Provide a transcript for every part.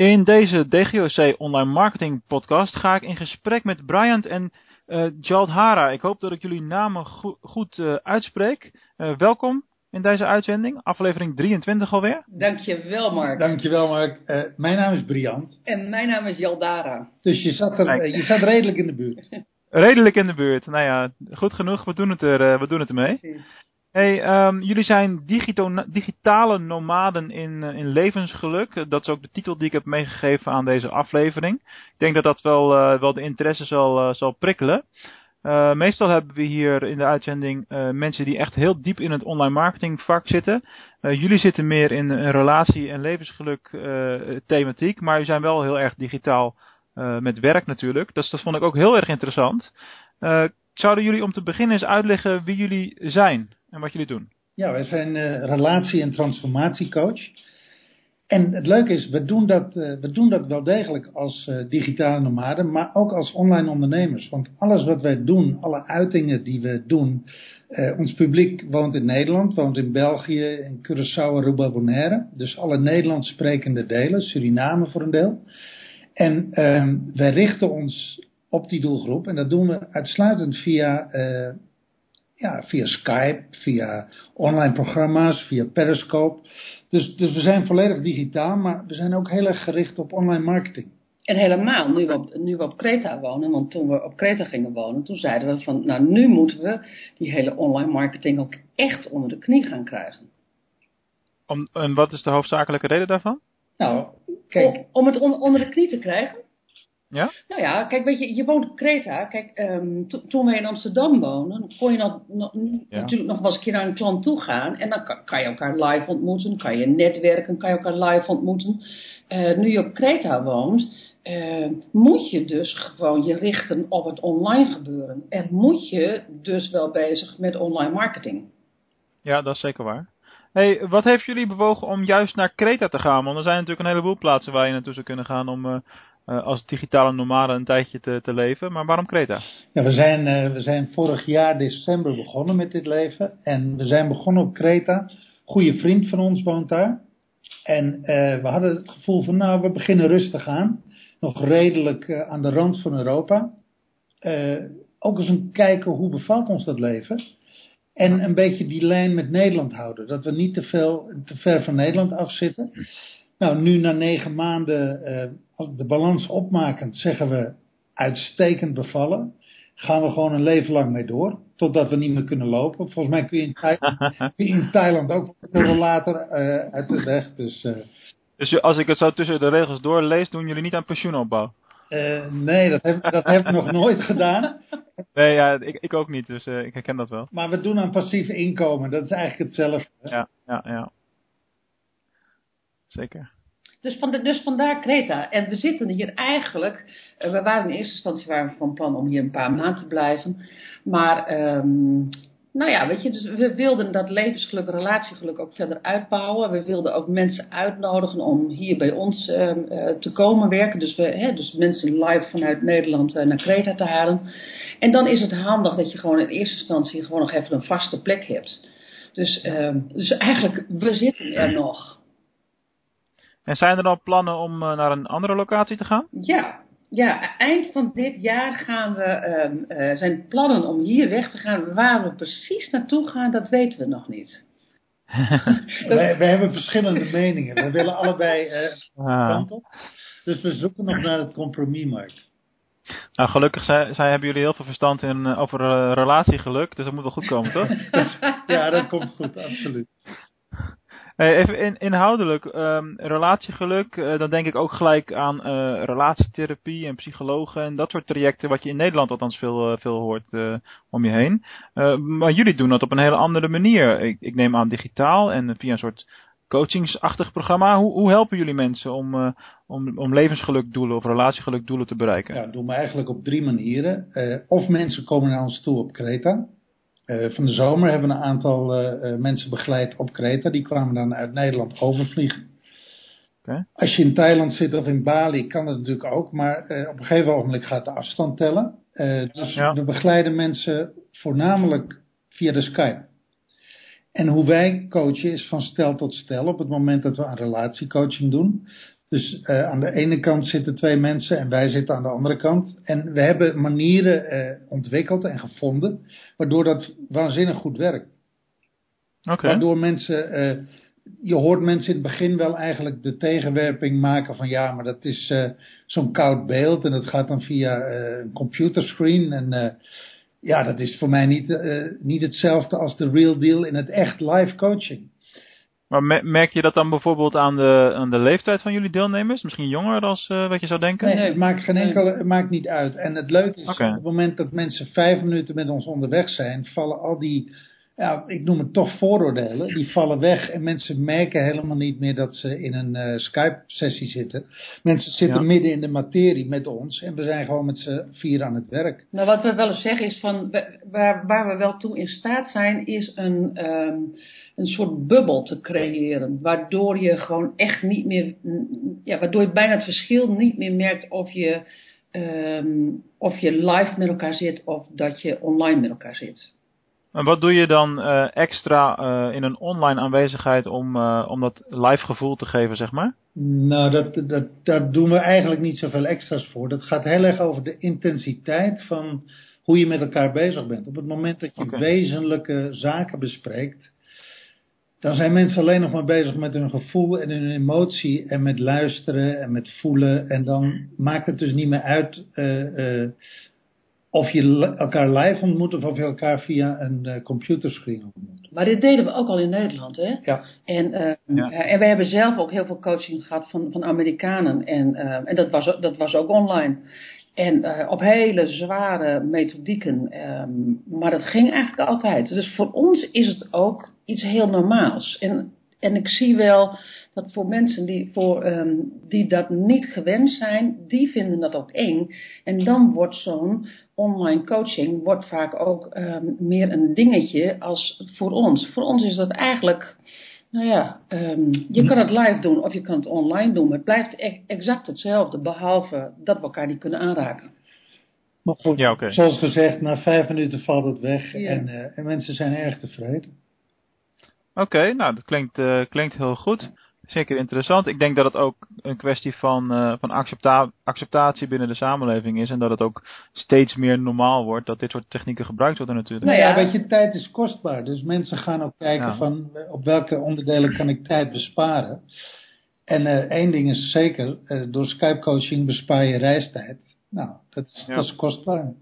In deze DGOC Online Marketing Podcast ga ik in gesprek met Bryant en uh, Jaldhara. Ik hoop dat ik jullie namen go goed uh, uitspreek. Uh, welkom in deze uitzending, aflevering 23 alweer. Dankjewel Mark. Dankjewel Mark. mijn naam is Bryant. En mijn naam is Jaldhara. Dus je zat, er, je zat redelijk in de buurt. redelijk in de buurt. Nou ja, goed genoeg. We doen het, er, we doen het ermee. Precies. Hey, um, jullie zijn digitale nomaden in, uh, in levensgeluk. Dat is ook de titel die ik heb meegegeven aan deze aflevering. Ik denk dat dat wel, uh, wel de interesse zal, zal prikkelen. meestal hebben we hier in de uitzending mensen die echt heel diep in het online marketing vak zitten. jullie zitten meer in een relatie- en levensgeluk thematiek, maar jullie zijn wel heel erg digitaal met werk natuurlijk. Dus dat vond ik ook heel erg interessant. zouden jullie om te beginnen eens uitleggen wie jullie zijn? En wat jullie doen. Ja, wij zijn uh, relatie- en transformatiecoach. En het leuke is, we doen dat, uh, we doen dat wel degelijk als uh, digitale nomaden, maar ook als online ondernemers. Want alles wat wij doen, alle uitingen die we doen, ons publiek woont in Nederland, woont in België, in Curaçao, Aruba, Bonaire. Dus alle Nederlands sprekende delen, Suriname voor een deel. En ehm, wij richten ons op die doelgroep en dat doen we uitsluitend via ja, via Skype, via online programma's, via Periscope. Dus, dus we zijn volledig digitaal, maar we zijn ook heel erg gericht op online marketing. En helemaal, nu we, op, nu we op Kreta wonen, want toen we op Kreta gingen wonen, toen zeiden we van, nou nu moeten we die hele online marketing ook echt onder de knie gaan krijgen. Om, en wat is de hoofdzakelijke reden daarvan? Nou, kijk. Om, om het onder de knie te krijgen, ja? Nou ja, kijk, weet je, je woont op Kreta. Kijk, um, toen wij in Amsterdam woonden, kon je nog, natuurlijk nog wel eens een keer naar een klant toe gaan. En dan kan, kan, je elkaar live ontmoeten, kan je netwerken, kan je elkaar live ontmoeten. Uh, nu je op Kreta woont, uh, moet je dus gewoon je richten op het online gebeuren. En moet je dus wel bezig met online marketing. Ja, dat is zeker waar. Hey, wat heeft jullie bewogen om juist naar Kreta te gaan? Want er zijn natuurlijk een heleboel plaatsen waar je naartoe zou kunnen gaan om uh, uh, als digitale nomade een tijdje te, te leven. Maar waarom Kreta? Ja, we zijn, uh, we zijn vorig jaar december begonnen met dit leven. En we zijn begonnen op Kreta. Goede vriend van ons woont daar. En we hadden het gevoel van, nou, we beginnen rustig aan. Nog redelijk aan de rand van Europa. ook eens een kijken, hoe bevalt ons dat leven? En een beetje die lijn met Nederland houden. Dat we niet te, veel, te ver van Nederland afzitten. Nou, nu na negen maanden uh, de balans opmakend zeggen we uitstekend bevallen. Gaan we gewoon een leven lang mee door. Totdat we niet meer kunnen lopen. Volgens mij kun je in, Thailand, kun je in Thailand ook later uh, uit de weg. Dus, uh, dus als ik het zo tussen de regels doorlees, doen jullie niet aan pensioenopbouw? Uh, nee, dat heb, dat heb ik nog nooit gedaan. Nee, ja, ik, ik ook niet, dus uh, ik herken dat wel. Maar we doen aan passief inkomen, dat is eigenlijk hetzelfde. Ja, ja, ja. Zeker. Dus, van de, dus vandaar Kreta. En we zitten hier eigenlijk, uh, we waren in eerste instantie waren we van plan om hier een paar maanden te blijven. Maar um, nou ja, weet je, dus we wilden dat levensgeluk, relatiegeluk ook verder uitbouwen. We wilden ook mensen uitnodigen om hier bij ons uh, uh, te komen werken. Dus, we, hè, dus mensen live vanuit Nederland uh, naar Kreta te halen. En dan is het handig dat je gewoon in eerste instantie gewoon nog even een vaste plek hebt. Dus, ehm, dus eigenlijk, we zitten er nog. En zijn er dan plannen om naar een andere locatie te gaan? Ja, ja, eind van dit jaar gaan we, uh, zijn plannen om hier weg te gaan. Waar we precies naartoe gaan, dat weten we nog niet. wij, wij, hebben verschillende meningen. We willen allebei uh, ah. kant op. Dus we zoeken nog naar het compromis, Mark. Nou, gelukkig zij, zij hebben jullie heel veel verstand in, over relatiegeluk, dus dat moet wel goed komen, toch? ja, dat komt goed, absoluut. Even in, inhoudelijk, um, relatiegeluk, uh, dan denk ik ook gelijk aan uh, relatietherapie en psychologen en dat soort trajecten, wat je in Nederland althans veel, veel hoort om je heen. maar jullie doen dat op een hele andere manier. Ik, ik, neem aan digitaal en via een soort coachingsachtig programma. Hoe, hoe helpen jullie mensen om, om, om levensgelukdoelen of relatiegelukdoelen te bereiken? Ja, dat doen we eigenlijk op drie manieren. of mensen komen naar ons toe op Kreta. Uh, van de zomer hebben we een aantal uh, mensen begeleid op Kreta. Die kwamen dan uit Nederland overvliegen. Okay. Als je in Thailand zit of in Bali kan dat natuurlijk ook. Maar uh, op een gegeven moment gaat de afstand tellen. dus ja. we begeleiden mensen voornamelijk via de Skype. En hoe wij coachen is van stel tot stel. Op het moment dat we een relatiecoaching doen. Dus uh, aan de ene kant zitten twee mensen en wij zitten aan de andere kant. En we hebben manieren uh, ontwikkeld en gevonden waardoor dat waanzinnig goed werkt. Okay. Waardoor mensen, uh, je hoort mensen in het begin wel eigenlijk de tegenwerping maken van ja, maar dat is zo'n koud beeld en dat gaat dan via een computerscreen. En ja, dat is voor mij niet, niet hetzelfde als de real deal in het echt live coaching. Maar merk je dat dan bijvoorbeeld aan de, aan de leeftijd van jullie deelnemers? Misschien jonger dan uh, wat je zou denken? Nee, het maakt geen enkel, het maakt niet uit. En het leuke is, okay. op het moment dat mensen vijf minuten met ons onderweg zijn, vallen al die, ja, ik noem het toch vooroordelen, die vallen weg. En mensen merken helemaal niet meer dat ze in een uh, Skype-sessie zitten. Mensen zitten ja. midden in de materie met ons en we zijn gewoon met z'n vier aan het werk. Nou, wat we wel eens zeggen is van, waar, waar we wel toe in staat zijn, is een... Um, een soort bubbel te creëren. Waardoor je gewoon echt niet meer, ja, waardoor je bijna het verschil niet meer merkt of je, um, of je live met elkaar zit of dat je online met elkaar zit. En wat doe je dan uh, extra uh, in een online aanwezigheid om, uh, om dat live gevoel te geven, zeg maar? Nou, dat, dat, daar doen we eigenlijk niet zoveel extra's voor. Dat gaat heel erg over de intensiteit van hoe je met elkaar bezig bent. Op het moment dat je okay. wezenlijke zaken bespreekt, dan zijn mensen alleen nog maar bezig met hun gevoel en hun emotie en met luisteren en met voelen. En dan maakt het dus niet meer uit uh, uh, of je elkaar live ontmoet of of je elkaar via een uh, computerscreen ontmoet. Maar dit deden we ook al in Nederland, hè? Ja. En, ja. en we hebben zelf ook heel veel coaching gehad van, van Amerikanen. En, en dat, was, dat was ook online. En uh, op hele zware methodieken. Um, maar dat ging eigenlijk altijd. Dus voor ons is het ook iets heel normaals. En, en ik zie wel dat voor mensen die, voor, um, die dat niet gewend zijn, die vinden dat ook eng. En dan wordt zo'n online coaching wordt vaak ook um, meer een dingetje als voor ons. Voor ons is dat eigenlijk nou ja, um, je kan het live doen of je kan het online doen, maar het blijft exact hetzelfde, behalve dat we elkaar niet kunnen aanraken. Maar goed, ja, okay. zoals gezegd, na vijf minuten valt het weg ja. en, uh, en, mensen zijn erg tevreden. Oké, okay, nou dat klinkt, uh, klinkt heel goed zeker interessant. Ik denk dat het ook een kwestie van, uh, van accepta acceptatie binnen de samenleving is. En dat het ook steeds meer normaal wordt dat dit soort technieken gebruikt worden natuurlijk. Nou ja, weet je, tijd is kostbaar. Dus mensen gaan ook kijken ja. van op welke onderdelen kan ik tijd besparen. En uh, één ding is zeker, uh, door Skype coaching bespaar je reistijd. Nou, dat is, ja. dat is kostbaar.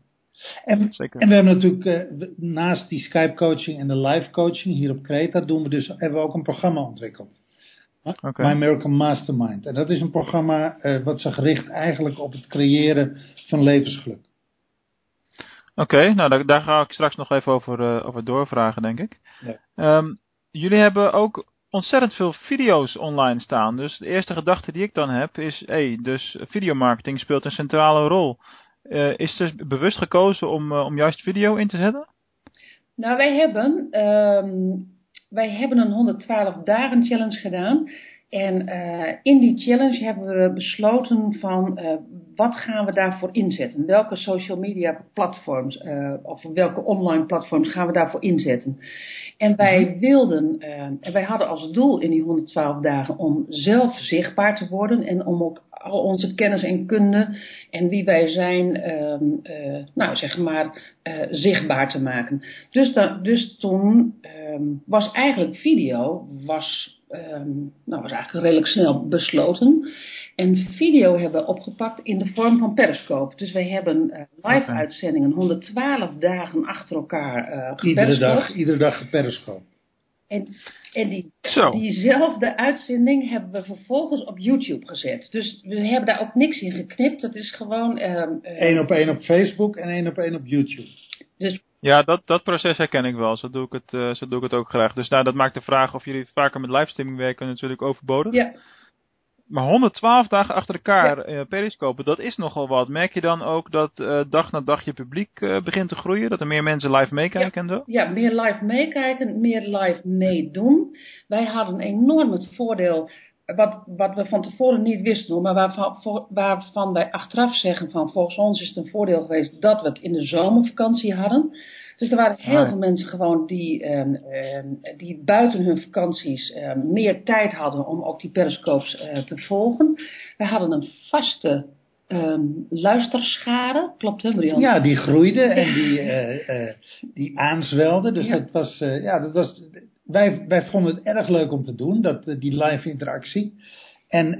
En, en, we hebben natuurlijk uh, naast die Skype coaching en de live coaching hier op Kreta doen we dus, hebben we ook een programma ontwikkeld. Okay. My Miracle Mastermind. En dat is een programma uh, wat zich richt eigenlijk op het creëren van levensgeluk. Oké, okay, nou daar, daar, ga ik straks nog even over, uh, over doorvragen, denk ik. Ja. Um, jullie hebben ook ontzettend veel video's online staan. Dus de eerste gedachte die ik dan heb is, hey, dus videomarketing speelt een centrale rol. Uh, is dus bewust gekozen om, om juist video in te zetten? Nou, wij hebben um, wij hebben een 112 dagen challenge gedaan. En uh, in die challenge hebben we besloten van uh, wat gaan we daarvoor inzetten? Welke social media platforms uh, of welke online platforms gaan we daarvoor inzetten? En wij mm-hmm. wilden, en wij hadden als doel in die 112 dagen om zelf zichtbaar te worden en om ook al onze kennis en kunde en wie wij zijn, um, nou zeg maar, zichtbaar te maken. Dus, da, dus toen um, was eigenlijk video, was, um, nou, was eigenlijk redelijk snel besloten. En video hebben we opgepakt in de vorm van Periscope. Dus wij hebben uh, live okay. uitzendingen 112 dagen achter elkaar uh, Iedere dag, iedere dag geperiscope. En, en die, diezelfde uitzending hebben we vervolgens op YouTube gezet. Dus we hebben daar ook niks in geknipt. Dat is gewoon... Eén uh, op één op Facebook en één op één op YouTube. Dus ja, dat, dat proces herken ik wel. Zo doe ik, het, uh, zo doe ik het ook graag. Dus nou, dat maakt de vraag of jullie vaker met livestreaming werken natuurlijk overbodig. Ja. Maar 112 dagen achter elkaar ja. uh, periscopen, dat is nogal wat. Merk je dan ook dat uh, dag na dag je publiek begint te groeien? Dat er meer mensen live meekijken ja. en zo? Ja, meer live meekijken, meer live meedoen. Wij hadden enorm het voordeel, wat, wat we van tevoren niet wisten, maar waarvan, wij achteraf zeggen van volgens ons is het een voordeel geweest dat we het in de zomervakantie hadden. Dus er waren heel veel mensen gewoon die, ehm, ehm, die buiten hun vakanties ehm, meer tijd hadden om ook die periscopes eh, te volgen. We hadden een vaste um, luisterschade, klopt hè Brian? Ja, die groeide en die, uh, uh, die aanzwelde. Dus ja. dat was, uh, ja, dat was, wij, wij vonden het erg leuk om te doen, dat, die live interactie. En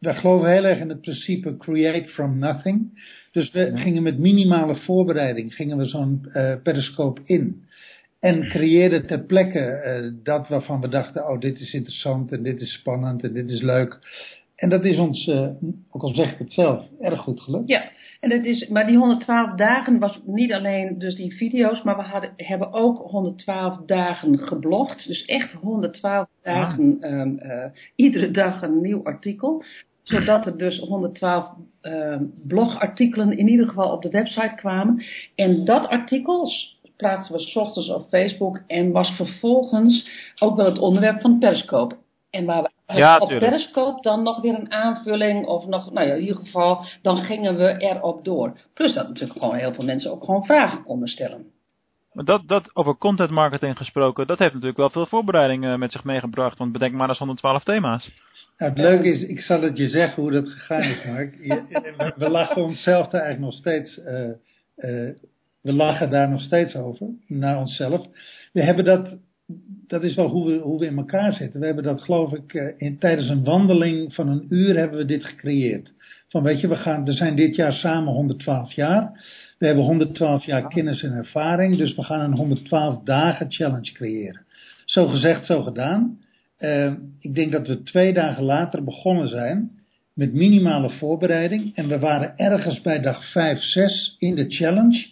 wij geloven heel erg in het principe create from nothing. Dus we ja. gingen met minimale voorbereiding, gingen we zo'n periscope in. En creëerden ter plekke dat waarvan we dachten, oh dit is interessant en dit is spannend en dit is leuk. En dat is ons, uh, ook al zeg ik het zelf, erg goed gelukt. Ja, en dat is, maar die 112 dagen was niet alleen dus die video's, maar we hadden, hebben ook 112 dagen geblogd. Dus echt 112 dagen, ah. um, uh, iedere dag een nieuw artikel. Zodat er dus 112 uh, blogartikelen in ieder geval op de website kwamen. En dat artikel plaatsten we s ochtends op Facebook en was vervolgens ook wel het onderwerp van Periscope. En waar we ja, op Periscope dan nog weer een aanvulling of nog, nou ja, in ieder geval, dan gingen we erop door. Plus dat natuurlijk gewoon heel veel mensen ook gewoon vragen konden stellen. Maar dat, dat over content marketing gesproken, dat heeft natuurlijk wel veel voorbereiding uh, met zich meegebracht. Want bedenk maar eens 112 thema's. Nou, het leuke is, ik zal het je zeggen hoe dat gegaan is, Mark. we, we lachen onszelf daar eigenlijk nog steeds, uh, uh, we lachen daar nog steeds over, naar onszelf. We hebben dat dat is wel hoe we, hoe we in elkaar zitten. We hebben dat geloof ik eh, in, tijdens een wandeling van een uur hebben we dit gecreëerd. Van weet je, we, gaan, we zijn dit jaar samen 112 jaar. We hebben 112 jaar kennis en ervaring. Dus we gaan een 112 dagen challenge creëren. Zo gezegd, zo gedaan. Uh, ik denk dat we twee dagen later begonnen zijn met minimale voorbereiding. En we waren ergens bij dag 5, 6 in de challenge.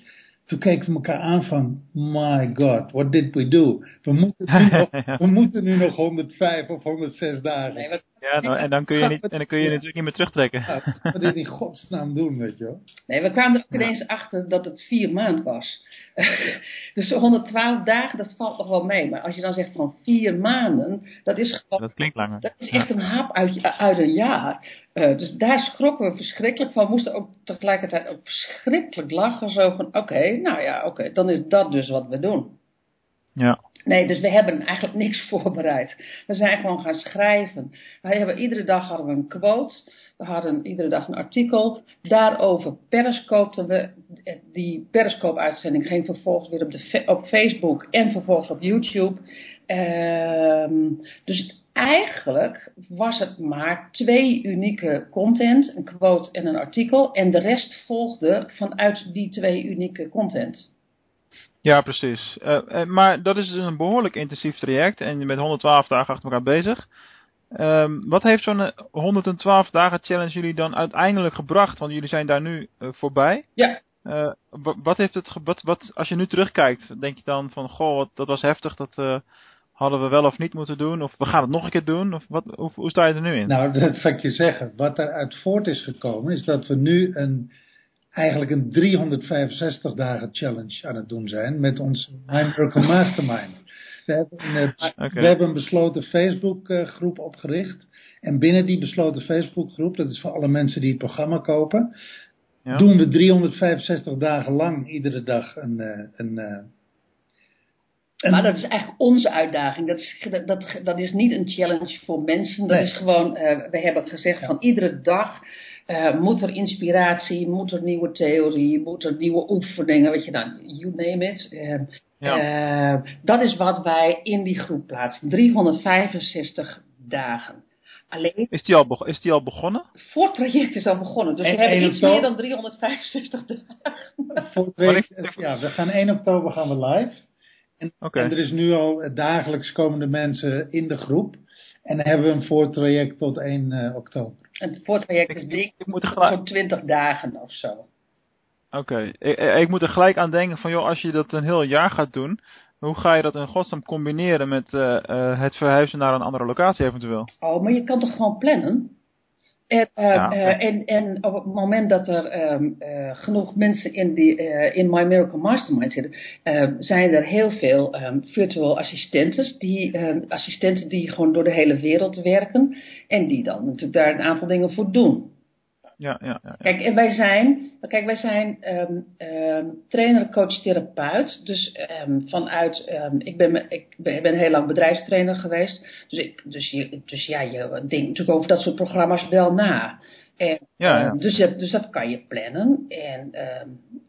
Toen keken we elkaar aan van, my god, what did we do? We moeten nu nog, we moeten nu nog 105 of 106 dagen. Nee, wat, ja, nou, en dan kun je, niet, en dan kun je ja. natuurlijk niet meer terugtrekken. Ja, wat dit in godsnaam doen, weet je wel. Nee, we kwamen er ineens ja. achter dat het vier maanden was. dus 112 dagen, dat valt nog wel mee. Maar als je dan zegt van vier maanden, dat is gewoon... Dat klinkt langer. Dat is echt een hap uit, uit een jaar. Uh, dus daar schrokken we verschrikkelijk van. We moesten ook tegelijkertijd ook verschrikkelijk lachen. Zo van, oké, okay, nou ja, oké, okay, dan is dat dus wat we doen. Ja. Nee, dus we hebben eigenlijk niks voorbereid. We zijn gewoon gaan schrijven. Hebben, iedere dag hadden we een quote. We hadden iedere dag een artikel. Daarover periscoopten we. Die periscope-uitzending ging vervolgens weer op, de, op Facebook en vervolgens op YouTube. Um, dus eigenlijk was het maar twee unieke content, een quote en een artikel. En de rest volgde vanuit die twee unieke content. Ja, precies. Uh, maar dat is dus een behoorlijk intensief traject en je bent 112 dagen achter elkaar bezig. Um, wat heeft zo'n 112 dagen challenge jullie dan uiteindelijk gebracht? Want jullie zijn daar nu uh, voorbij. Ja. Uh, wat heeft het, wat, wat, als je nu terugkijkt, denk je dan van, goh, wat, dat was heftig, dat hadden we wel of niet moeten doen? Of we gaan het nog een keer doen? Of wat, hoe, hoe sta je er nu in? Nou, dat zal ik je zeggen. Wat eruit voort is gekomen, is dat we nu een eigenlijk een 365 dagen challenge aan het doen zijn met ons Mind Miracle Mastermind. We hebben, een, okay. we hebben een besloten Facebook groep opgericht. En binnen die besloten Facebook groep, dat is voor alle mensen die het programma kopen, ja. doen we 365 dagen lang iedere dag een, een, een maar dat is eigenlijk onze uitdaging. Dat is, dat, dat is niet een challenge voor mensen. Dat nee. is gewoon, uh, we hebben gezegd ja. van iedere dag uh, moet er inspiratie, moet er nieuwe theorie, moet er nieuwe oefeningen, weet je dan, you name it. Uh, ja. dat is wat wij in die groep plaatsen. 365 dagen. Alleen, is, die al is die al begonnen? Het voortraject is al begonnen. Dus en we hebben iets meer dan 365 dagen. Voor week, ja, we gaan 1 oktober gaan we live. En, okay. en, er is nu al dagelijks komende mensen in de groep. En dan hebben we een voortraject tot 1 uh, oktober. Het voortraject is dik voor 20 dagen of zo. Oké, okay. ik, ik, moet er gelijk aan denken van joh, als je dat een heel jaar gaat doen, hoe ga je dat in godsnaam combineren met uh, uh, het verhuizen naar een andere locatie eventueel? Oh, maar je kan toch gewoon plannen? En, uh, ja, okay. uh, en, en, op het moment dat er um, uh, genoeg mensen in, die, in My Miracle Mastermind zitten, zijn er heel veel um, virtual assistenten die, um, assistenten die gewoon door de hele wereld werken en die dan natuurlijk daar een aantal dingen voor doen. Ja, ja, ja, Kijk, en wij zijn, kijk, wij zijn um, um, trainer, coach, therapeut. Dus um, vanuit, ik, ben, ik ben, ben heel lang bedrijfstrainer geweest. Dus, ik, dus, je, dus ja, je denkt natuurlijk over dat soort programma's wel na. En, ja, ja. Dus, dus dat kan je plannen. En,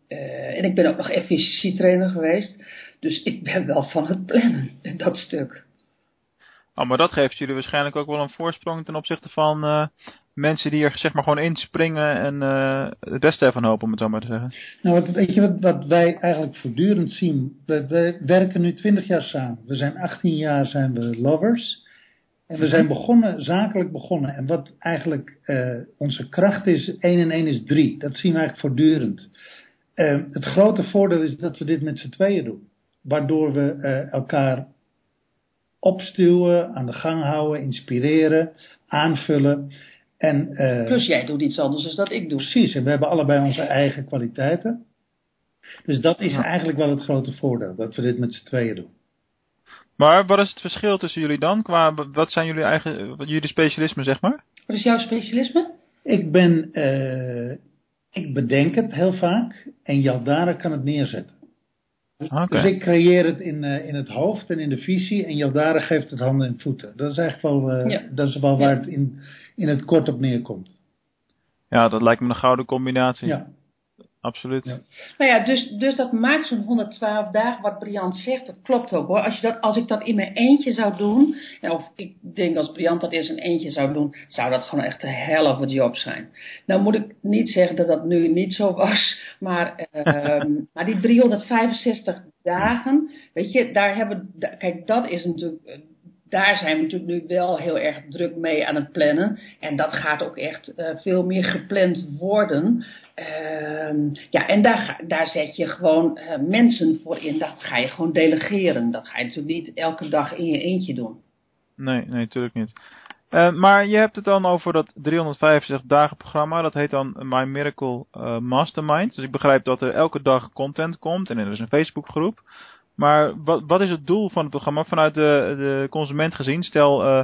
uh, en ik ben ook nog efficiëntietrainer geweest. Dus ik ben wel van het plannen, dat stuk. Oh, maar dat geeft jullie waarschijnlijk ook wel een voorsprong ten opzichte van uh, mensen die er zeg maar gewoon inspringen en uh, het beste ervan hopen, om het zo maar te zeggen. Nou, wat, weet je wat, wat wij eigenlijk voortdurend zien? We, we, werken nu 20 jaar samen. We zijn 18 jaar zijn we lovers. En we zijn mhm. begonnen, zakelijk begonnen. En wat eigenlijk uh, onze kracht is, 1 en 1 is 3. Dat zien we eigenlijk voortdurend. het grote voordeel is dat we dit met z'n tweeën doen. Waardoor we elkaar opstuwen, aan de gang houden, inspireren, aanvullen. En, uh, Plus jij doet iets anders dan dat ik doe. Precies, en we hebben allebei onze eigen kwaliteiten. Dus dat is eigenlijk wel het grote voordeel, dat we dit met z'n tweeën doen. Maar wat is het verschil tussen jullie dan? Qua, wat zijn jullie eigen, jullie specialismen, zeg maar? Wat is jouw specialisme? Ik ben, uh, ik bedenk het heel vaak en Jaldara kan het neerzetten. Okay. Dus ik creëer het in, uh, in het hoofd en in de visie en Jaldara geeft het handen en voeten. Dat is eigenlijk wel, uh, ja. dat is wel waar ja. het in, in het kort op neerkomt. Ja, dat lijkt me een gouden combinatie. Ja. Absoluut. Nou ja, dus, dus dat maakt zo'n 112 dagen, wat Briant zegt, dat klopt ook hoor. Als, je dat, als ik dat in mijn eentje zou doen, of ik denk als Briant dat eerst een eentje zou doen, zou dat gewoon echt een hell of a job zijn. Nou moet ik niet zeggen dat dat nu niet zo was, maar, uh, maar die 365 dagen, weet je, daar hebben, kijk, dat is natuurlijk daar zijn we natuurlijk nu wel heel erg druk mee aan het plannen. En dat gaat ook echt uh, veel meer gepland worden. Uh, ja, en daar, daar zet je gewoon uh, mensen voor in. Dat ga je gewoon delegeren. Dat ga je natuurlijk niet elke dag in je eentje doen. Nee, nee, natuurlijk niet. Uh, maar je hebt het dan over dat 365 dagen programma. Dat heet dan My Miracle Mastermind. Dus ik begrijp dat er elke dag content komt. En er is een Facebookgroep. Maar wat, wat is het doel van het programma vanuit de, de consument gezien? Stel, uh,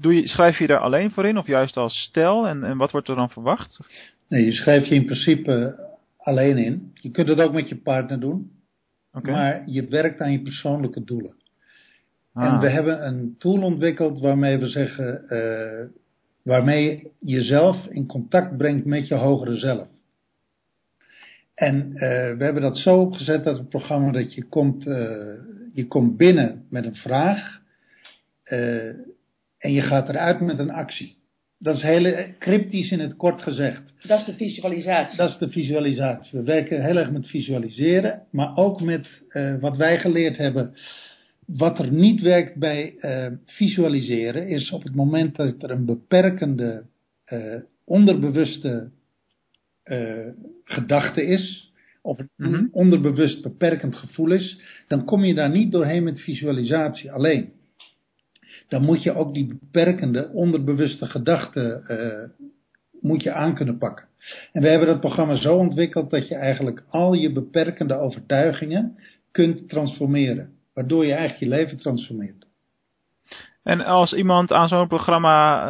doe je, schrijf je daar alleen voor in of juist als stel? En, en wat wordt er dan verwacht? Nee, je schrijft je in principe alleen in. Je kunt het ook met je partner doen. Okay. Maar je werkt aan je persoonlijke doelen. Ah. En we hebben een tool ontwikkeld waarmee we zeggen, uh, waarmee je jezelf in contact brengt met je hogere zelf. En uh, we hebben dat zo opgezet dat het programma dat je komt, uh, je komt binnen met een vraag uh, en je gaat eruit met een actie. Dat is heel cryptisch in het kort gezegd. Dat is de visualisatie. Dat is de visualisatie. We werken heel erg met visualiseren, maar ook met wat wij geleerd hebben. Wat er niet werkt bij visualiseren is op het moment dat er een beperkende onderbewuste gedachte is, of een mm -hmm. onderbewust beperkend gevoel is, dan kom je daar niet doorheen met visualisatie alleen. Dan moet je ook die beperkende onderbewuste gedachte uh, moet je aan kunnen pakken. En we hebben dat programma zo ontwikkeld dat je eigenlijk al je beperkende overtuigingen kunt transformeren. Waardoor je eigenlijk je leven transformeert. En als iemand aan zo'n programma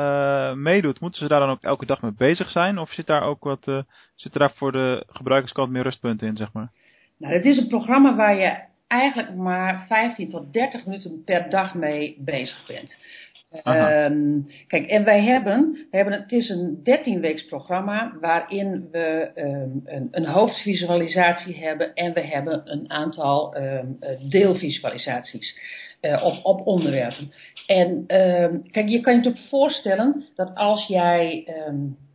uh, meedoet, moeten ze daar dan ook elke dag mee bezig zijn? Of zit daar ook wat, uh, zit er daar voor de gebruikerskant meer rustpunten in, zeg maar? Nou, het is een programma waar je eigenlijk maar 15 tot 30 minuten per dag mee bezig bent. Um, kijk, en wij hebben, we hebben het is een 13 weeks programma waarin we um, een, een, hoofdvisualisatie hebben en we hebben een aantal um, deelvisualisaties uh, op, op onderwerpen. En kijk, je kan je natuurlijk voorstellen dat als jij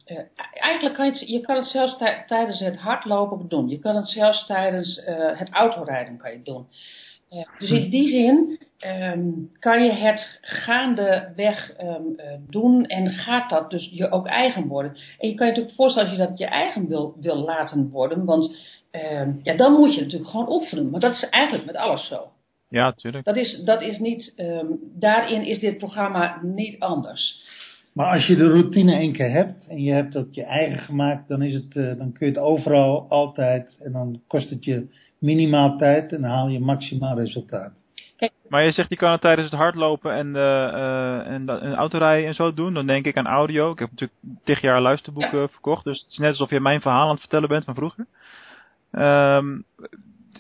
uh, eigenlijk kan je, het, je kan het zelfs tijdens het hardlopen doen. Je kan het zelfs tijdens uh, het autorijden kan je doen. Dus in die zin um, kan je het gaandeweg um, uh, doen en gaat dat dus je ook eigen worden. En je kan je natuurlijk voorstellen als je dat je eigen wil, wil laten worden, want um, ja, dan moet je natuurlijk gewoon oefenen. Maar dat is eigenlijk met alles zo. Ja, tuurlijk. Dat is, dat is niet, daarin is dit programma niet anders. Maar als je de routine één keer hebt en je hebt dat je eigen gemaakt, dan, is het, uh, dan kun je het overal altijd en dan kost het je minimaal tijd en dan haal je maximaal resultaat. Maar je zegt je kan het tijdens het hardlopen en, uh, en, en autorijden en zo doen. Dan denk ik aan audio. Ik heb natuurlijk tig jaar luisterboeken verkocht. Dus het is net alsof je mijn verhaal aan het vertellen bent van vroeger. Um,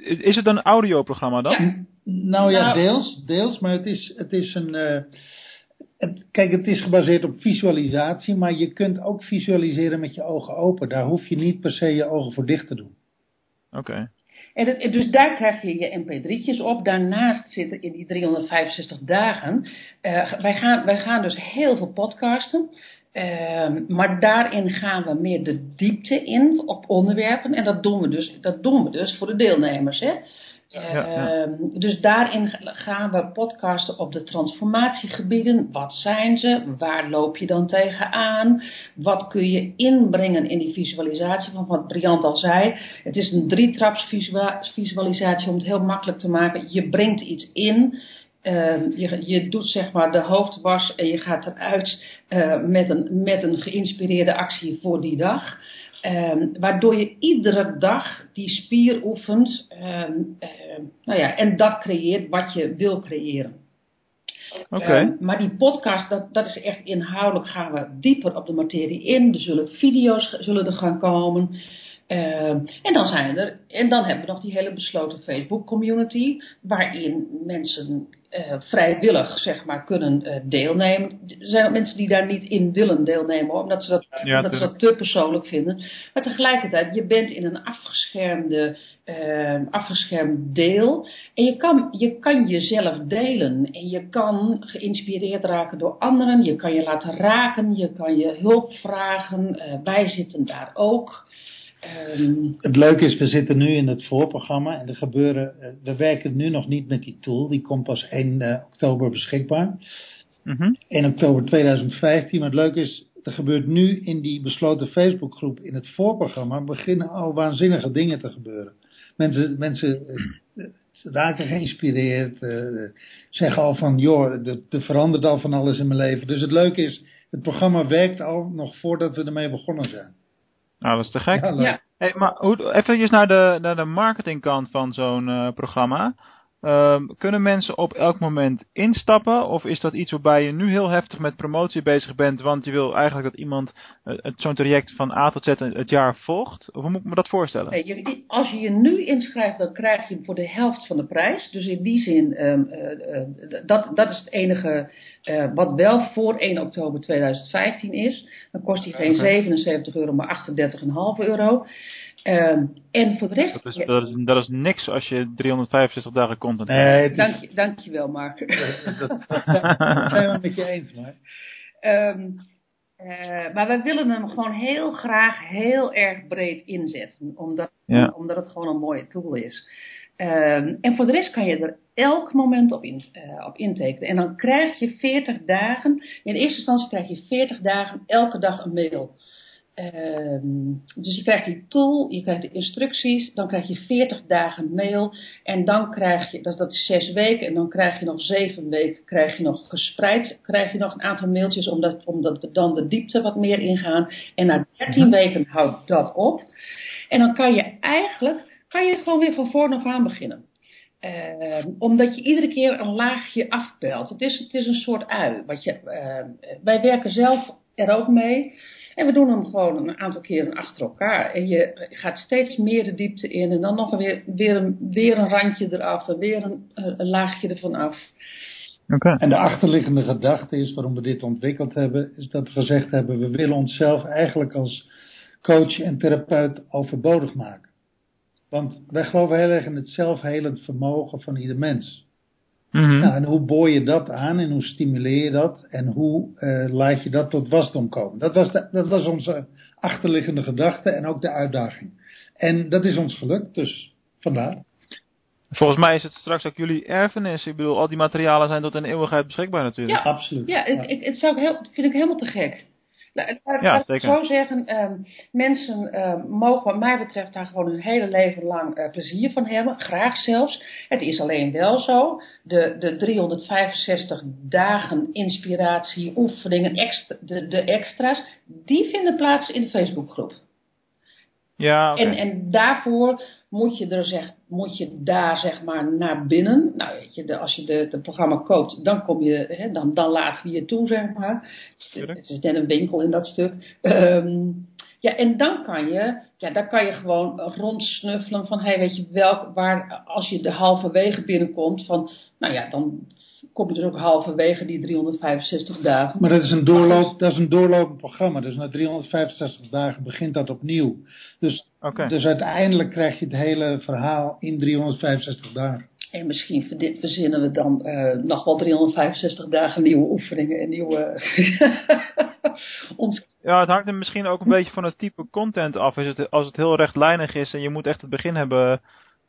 is het een audioprogramma dan? Nou ja, nou- deels, deels. Maar het is, het is een... Uh, het, kijk, het is gebaseerd op visualisatie. Maar je kunt ook visualiseren met je ogen open. Daar hoef je niet per se je ogen voor dicht te doen. Oké. En het, dus daar krijg je je mp3'tjes op. Daarnaast zitten in die 365 dagen. Uh, wij, gaan, wij gaan dus heel veel podcasten. Uh, maar daarin gaan we meer de diepte in op onderwerpen. En dat doen we dus, dat doen we dus voor de deelnemers. Hè? Ehm, dus daarin gaan we podcasten op de transformatiegebieden. Wat zijn ze? Waar loop je dan tegenaan? Wat kun je inbrengen in die visualisatie? Van wat Briant al zei. Het is een drietraps visualisatie om het heel makkelijk te maken. Je brengt iets in. Ehm, je, je, doet zeg maar de hoofdwas en je gaat eruit uh, met, een, met een geïnspireerde actie voor die dag. Um, waardoor je iedere dag die spier oefent. Um, nou ja, en dat creëert wat je wil creëren. Oké. maar die podcast, dat, dat is echt inhoudelijk gaan we dieper op de materie in. Er zullen video's zullen er gaan komen. en dan zijn er, en dan hebben we nog die hele besloten Facebook community, waarin mensen uh, vrijwillig zeg maar, kunnen uh, deelnemen. Er zijn ook mensen die daar niet in willen deelnemen, hoor, omdat, ze dat, ja, omdat ze dat te persoonlijk vinden. Maar tegelijkertijd, je bent in een afgeschermde, uh, afgeschermd deel. En je kan, je kan jezelf delen. En je kan geïnspireerd raken door anderen. Je kan je laten raken. Je kan je hulp vragen. wij zitten daar ook. Um, het leuke is, we zitten nu in het voorprogramma en er gebeuren, eh, we werken nu nog niet met die tool, die komt pas 1 uh, eh, oktober beschikbaar. Mm -hmm. 1 oktober 2015, maar het leuke is, er gebeurt nu in die besloten Facebookgroep in het voorprogramma, beginnen al waanzinnige dingen te gebeuren. Mensen, mensen uh, raken geïnspireerd, zeggen al van, joh, er verandert al van alles in mijn leven. Dus het leuke is, het programma werkt al nog voordat we ermee begonnen zijn. Nou, dat is te gek. Ja, Hey, maar hoe, even naar de, naar de marketingkant van zo'n uh, programma. Um, kunnen mensen op elk moment instappen? Of is dat iets waarbij je nu heel heftig met promotie bezig bent, want je wil eigenlijk dat iemand uh, zo'n traject van A tot Z het jaar volgt? Of hoe moet ik me dat voorstellen? Nee, je, als je je nu inschrijft, dan krijg je voor de helft van de prijs. Dus in die zin, um, uh, dat, dat is het enige wat wel voor 1 oktober 2015 is. Dan kost die geen 77 euro, maar 38,5 euro. Um, en voor de rest... Dat is, dat, is, dat is, niks als je 365 dagen content nee, hebt. Dank, je, dankjewel, Mark. dat, dat, zijn we het met je eens, Mark. Um, uh, maar wij willen hem gewoon heel graag heel erg breed inzetten. Omdat, ja. omdat het gewoon een mooie tool is. Um, en voor de rest kan je er elk moment op, in, uh, op intekenen. En dan krijg je 40 dagen. In eerste instantie krijg je 40 dagen elke dag een mail. Um, dus je krijgt die tool, je krijgt de instructies, dan krijg je 40 dagen mail en dan krijg je, dat, dat is 6 weken en dan krijg je nog 7 weken, krijg je nog gespreid, krijg je nog een aantal mailtjes omdat, omdat we dan de diepte wat meer ingaan. En na 13 mhm. weken houdt dat op. En dan kan je eigenlijk, kan je gewoon weer van voor af aan beginnen. Uh, omdat je iedere keer een laagje afbelt. Het is, het is een soort ui. Wat je, uh, wij werken zelf er ook mee. En we doen hem gewoon een aantal keren achter elkaar. En je gaat steeds meer de diepte in. En dan nog weer, weer, een, weer een randje eraf. En weer een, een laagje ervan af. Okay. En de achterliggende gedachte is waarom we dit ontwikkeld hebben. Is dat we gezegd hebben. We willen onszelf eigenlijk als coach en therapeut overbodig maken. Want wij geloven heel erg in het zelfhelend vermogen van ieder mens. Mm nou, en hoe boor je dat aan en hoe stimuleer je dat en hoe uh, laat je dat tot wasdom komen? Dat was, de, dat was onze achterliggende gedachte en ook de uitdaging. En dat is ons gelukt, dus vandaar. Volgens mij is het straks ook jullie erfenis. Ik bedoel, al die materialen zijn tot een eeuwigheid beschikbaar natuurlijk. Ja, absoluut. Ja, het, ik, het zou heel, vind ik helemaal te gek. Nou, ja, ik zo zeggen, uh, mensen uh, mogen wat mij betreft daar gewoon hun hele leven lang uh, plezier van hebben, graag zelfs. Het is alleen wel zo, de, de 365 dagen inspiratie, oefeningen, extra, de, de extra's, die vinden plaats in de Facebookgroep. Ja, okay. en, en daarvoor moet je, er zeg, moet je daar zeg maar naar binnen. Nou weet je, de, als je de, het programma koopt, dan kom je, hè, dan, dan laten we je toe zeg maar. Het is net een winkel in dat stuk. Ehm, ja, en dan kan je, ja, dan kan je gewoon rondsnuffelen van, hey, weet je welk, waar, als je de halverwege binnenkomt, van, nou ja, dan kom je dus ook halverwege die 365 dagen. Maar dat is een, doorloop, dat is een doorlopend programma. Dus na 365 dagen begint dat opnieuw. Dus, dus uiteindelijk krijg je het hele verhaal in 365 dagen. En misschien verzinnen we dan uh, nog wel 365 dagen nieuwe oefeningen en nieuwe... Ons... Ja, het hangt er misschien ook een beetje van het type content af. Is het, als het heel rechtlijnig is en je moet echt het begin hebben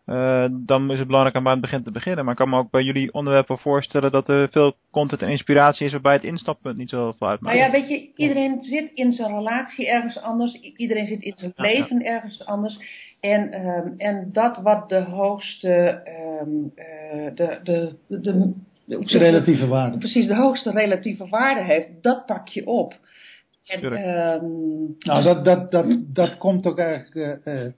uh, dan is het belangrijk om aan het begin te beginnen. Maar ik kan me ook bij jullie onderwerpen voorstellen dat er veel content en inspiratie is waarbij het instappunt niet zo veel uitmaakt. Maar ja, weet je, iedereen zit in zijn relatie ergens anders. Iedereen zit in zijn leven ergens anders. En, um, en dat wat de hoogste, um, uh, de, de, de, de, de relatieve waarde. Precies, de hoogste relatieve waarde heeft, dat pak je op. En, um, nou, dat, dat, dat, dat komt ook eigenlijk, uh,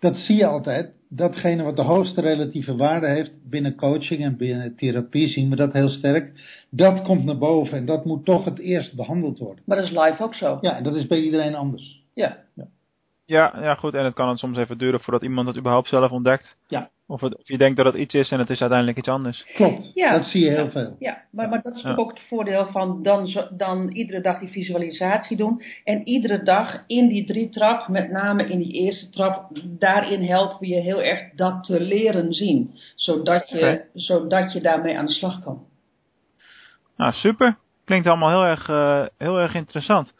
dat zie je altijd datgene wat de hoogste relatieve waarde heeft binnen coaching en binnen therapie zien we dat heel sterk. Dat komt naar boven en dat moet toch het eerst behandeld worden. Maar dat is live ook zo. Ja, en dat is bij iedereen anders. Ja. ja. Ja, ja, goed. En het kan het soms even duren voordat iemand het überhaupt zelf ontdekt. Ja. Of, het, of je denkt dat het iets is en het is uiteindelijk iets anders. Klopt, ja. dat zie je heel veel. Ja, maar, maar dat is ook het voordeel van dan, dan iedere dag die visualisatie doen. En iedere dag in die drie trap, met name in die eerste trap, daarin helpen we je heel erg dat te leren zien. Zodat je, zodat je daarmee aan de slag kan. Nou, super. Klinkt allemaal heel erg, uh, heel erg interessant.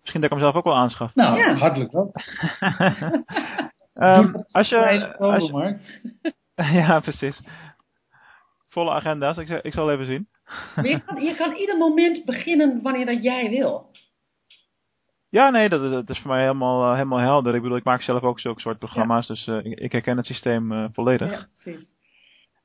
Misschien dat ik hem zelf ook wel aanschaf. Nou, ja. hartelijk wel. um, als je, als je ja, precies. Volle agenda's, ik, ik zal even zien. je kan, je kan ieder moment beginnen wanneer dat jij wil. Ja, nee, dat is, dat is voor mij helemaal, uh, helemaal helder. Ik bedoel, ik maak zelf ook zulke soort programma's, ja. dus uh, ik, ik, herken het systeem uh, volledig. Ja, precies.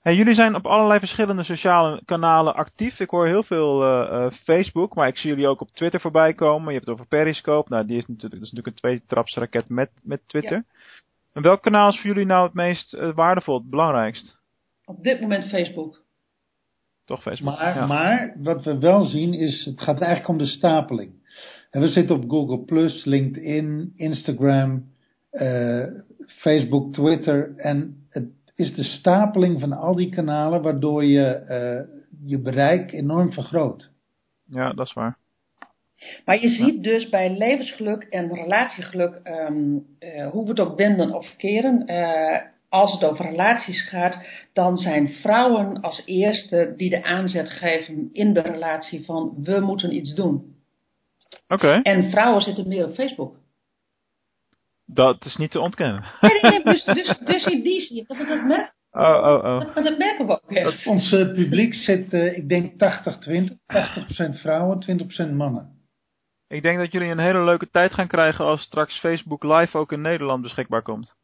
Hey, jullie zijn op allerlei verschillende sociale kanalen actief. Ik hoor heel veel Facebook, maar ik zie jullie ook op Twitter voorbij komen. Je hebt het over Periscope. Nou, die is natuurlijk, dat is natuurlijk een tweetrapsraket met, met Twitter. Ja. En welk kanaal is voor jullie nou het meest uh, waardevol, het belangrijkst? Op dit moment Facebook. Toch Facebook. Maar, ja. maar wat we wel zien is, het gaat eigenlijk om de stapeling. En we zitten op Google+, LinkedIn, Instagram, Facebook, Twitter. En het is de stapeling van al die kanalen waardoor je uh, je bereik enorm vergroot. Ja, dat is waar. Maar je ziet ja. dus bij levensgeluk en relatiegeluk, um, uh, hoe we het ook wenden of keren, uh, als het over relaties gaat, dan zijn vrouwen als eerste die de aanzet geven in de relatie van we moeten iets doen. Oké. Okay. En vrouwen zitten meer op Facebook. Dat is niet te ontkennen. Nee, nee, nee dus, dus, dus in die zin, dat, dat merkt. Oh, oh, oh. Dat, dat merken we ook echt. Ons uh, publiek zit, uh, ik denk 80-20. 80%, 80 vrouwen, 20% mannen. Ik denk dat jullie een hele leuke tijd gaan krijgen als straks Facebook Live ook in Nederland beschikbaar komt.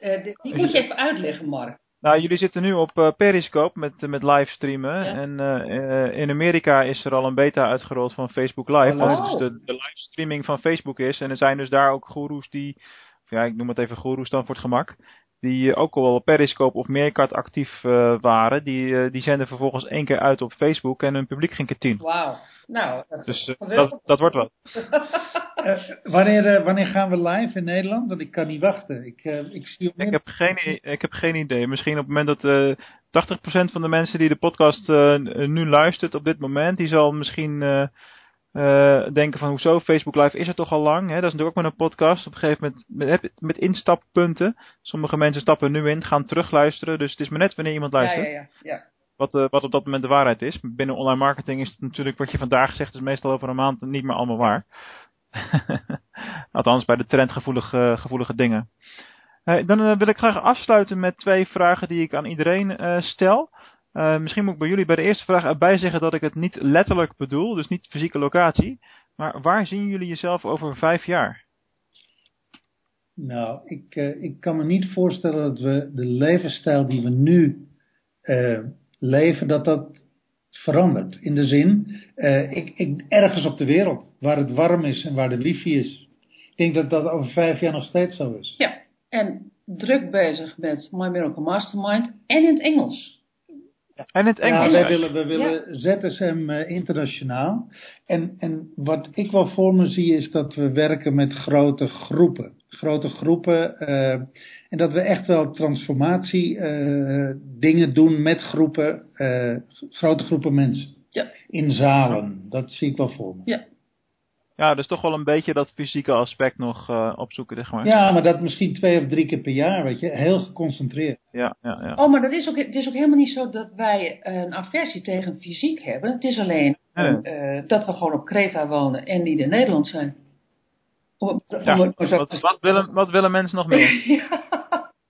Uh, die moet je even uitleggen, Mark. Nou, jullie zitten nu op uh, Periscope met, met livestreamen. Ja. En uh, in Amerika is er al een beta uitgerold van Facebook Live. Oh. Dus de, de livestreaming van Facebook is. En er zijn dus daar ook goeroes die, ja, ik noem het even goeroes dan voor het gemak. Die ook al op Periscope of Meerkat actief uh, waren. Die, die zenden vervolgens één keer uit op Facebook en hun publiek ging keer tien. Wauw. Nou, dat, dus, dat, dat wordt wat. Uh, wanneer, wanneer gaan we live in Nederland? Want ik kan niet wachten. Ik, ik, zie ik, heb geen, ik heb geen idee. Misschien op het moment dat 80% van de mensen die de podcast nu luistert op dit moment, die zal misschien denken van hoezo, Facebook Live is er toch al lang. Hè? Dat is natuurlijk ook met een podcast. Op een gegeven moment met, met instappunten. Sommige mensen stappen nu in, gaan terugluisteren. Dus het is maar net wanneer iemand luistert. Ja, ja, ja. ja. Wat, uh, wat op dat moment de waarheid is. Binnen online marketing is het natuurlijk wat je vandaag zegt, is meestal over een maand niet meer allemaal waar. Althans bij de trendgevoelige gevoelige dingen. Uh, dan uh, wil ik graag afsluiten met twee vragen die ik aan iedereen uh, stel. misschien moet ik bij jullie bij de eerste vraag erbij zeggen dat ik het niet letterlijk bedoel, dus niet fysieke locatie. Maar waar zien jullie jezelf over vijf jaar? Nou, ik, ik kan me niet voorstellen dat we de levensstijl die we nu leven, dat dat verandert. In de zin, uh, ik, ik, ergens op de wereld, waar het warm is en waar de wifi is. Ik denk dat dat over vijf jaar nog steeds zo is. Ja, en druk bezig met My Miracle Mastermind en in het Engels. En het Engels. Ja, wij willen, we willen ZSM uh, internationaal. En, en wat ik wel voor me zie is dat we werken met grote groepen. Grote groepen. Uh, en dat we echt wel transformatie uh, dingen doen met groepen, grote groepen mensen. Ja. In zalen. Dat zie ik wel voor me. Ja. Ja, dus toch wel een beetje dat fysieke aspect nog uh, opzoeken, zeg maar. Ja, maar dat misschien twee of drie keer per jaar, weet je. Heel geconcentreerd. Ja, ja, ja. Oh, maar dat is ook, het is ook helemaal niet zo dat wij een aversie tegen fysiek hebben. Het is alleen Nee. uh, dat we gewoon op Kreta wonen en niet in Nederland zijn. Om, Ja, om wat, wat, willen, wat willen mensen nog meer? ja.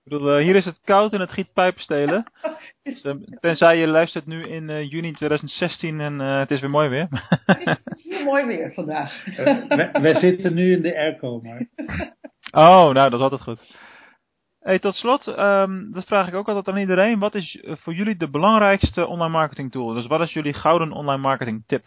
Bedoel, uh, hier is het koud en het giet pijpenstelen. Dus, uh, tenzij je luistert nu in uh, juni 2016 en uh, het is weer mooi weer. Het is hier mooi weer vandaag. wij, wij zitten nu in de airco, maar... Oh, nou, dat is altijd goed. Hey, tot slot, um, dat vraag ik ook altijd aan iedereen. Wat is voor jullie de belangrijkste online marketing tool? Dus wat is jullie gouden online marketing tip?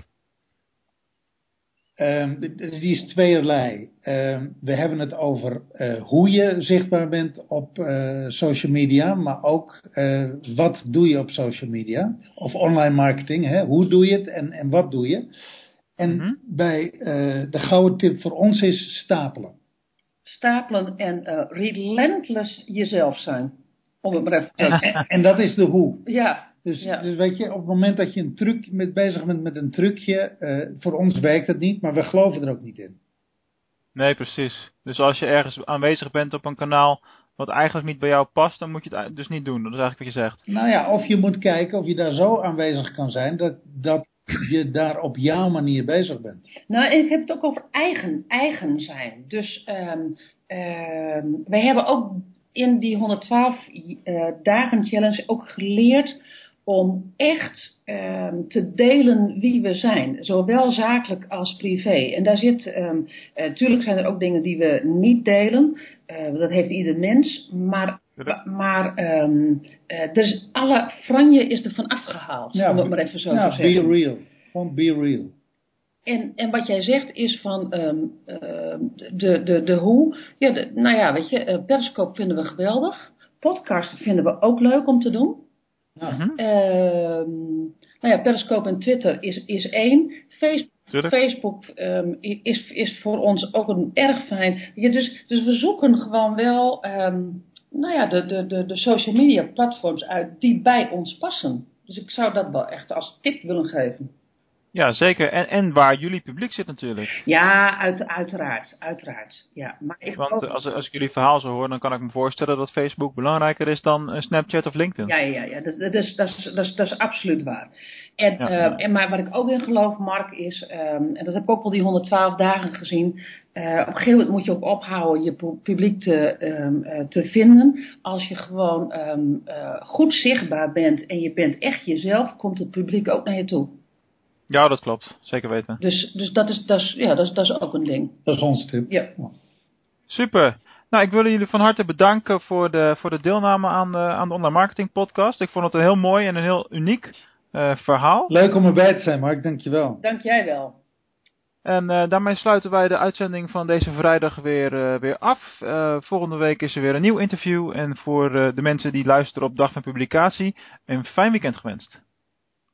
Um, die is tweeërlei. Um, we hebben het over uh, hoe je zichtbaar bent op uh, social media, maar ook uh, wat doe je op social media of online marketing. Hè? Hoe doe je het en, en wat doe je? En Mhm. bij de gouden tip voor ons is stapelen. Stapelen en uh, relentless jezelf zijn. Om het maar even te en, en dat is de hoe. Ja, dus, ja. dus weet je, op het moment dat je een truc met bezig bent met een trucje, uh, voor ons werkt het niet, maar we geloven er ook niet in. Nee, precies. Dus als je ergens aanwezig bent op een kanaal wat eigenlijk niet bij jou past, dan moet je het dus niet doen. Dat is eigenlijk wat je zegt. Nou ja, of je moet kijken of je daar zo aanwezig kan zijn dat, dat je daar op jouw manier bezig bent. Nou, en ik heb het ook over eigen, eigen zijn. Dus um, um, wij hebben ook in die 112 uh, dagen challenge ook geleerd om echt um, te delen wie we zijn, zowel zakelijk als privé. En daar zit, um, natuurlijk uh, zijn er ook dingen die we niet delen, uh, dat heeft ieder mens, maar, maar um, dus alle franje is er van afgehaald, ja, om het maar even zo ja, te zeggen. be real, gewoon be real. En, en wat jij zegt is van um, uh, de, de, de hoe. Ja, de, nou ja, weet je, uh, Periscope vinden we geweldig. Podcast vinden we ook leuk om te doen. Ja. Uh, nou ja, Periscope en Twitter is, is één. Facebook, Facebook um, is, is voor ons ook een erg fijn. Ja, dus, dus we zoeken gewoon wel um, nou ja, de, de, de, de social media platforms uit die bij ons passen. Dus ik zou dat wel echt als tip willen geven. Ja, zeker. En, en waar jullie publiek zit natuurlijk. Ja, uit, uiteraard. Uiteraard. Ja, maar ik Want ook... als, als ik jullie verhaal zo hoor, dan kan ik me voorstellen dat Facebook belangrijker is dan uh, Snapchat of LinkedIn. Ja, ja, ja. Dat, dat, is, dat, is, dat, is, dat is absoluut waar. En, Ja, uh, ja. en maar wat ik ook in geloof, Mark, is, um, en dat heb ik ook al die 112 dagen gezien. Uh, op een gegeven moment moet je ook ophouden je pu- publiek te, um, uh, te vinden. Als je gewoon um, goed zichtbaar bent en je bent echt jezelf, komt het publiek ook naar je toe. Ja, dat klopt. Zeker weten. Dus, dus dat, is, dat, is, ja, dat, is, dat is ook een ding. Dat is ons tip. Ja. Super. Nou, ik wil jullie van harte bedanken voor de, voor de deelname aan de, aan de online marketing podcast. Ik vond het een heel mooi en een heel uniek uh, verhaal. Leuk om erbij te zijn, Mark. Dankjewel. Dank jij wel. En uh, daarmee sluiten wij de uitzending van deze vrijdag weer, uh, weer af. Uh, volgende week is er weer een nieuw interview. En voor de mensen die luisteren op dag van publicatie, een fijn weekend gewenst.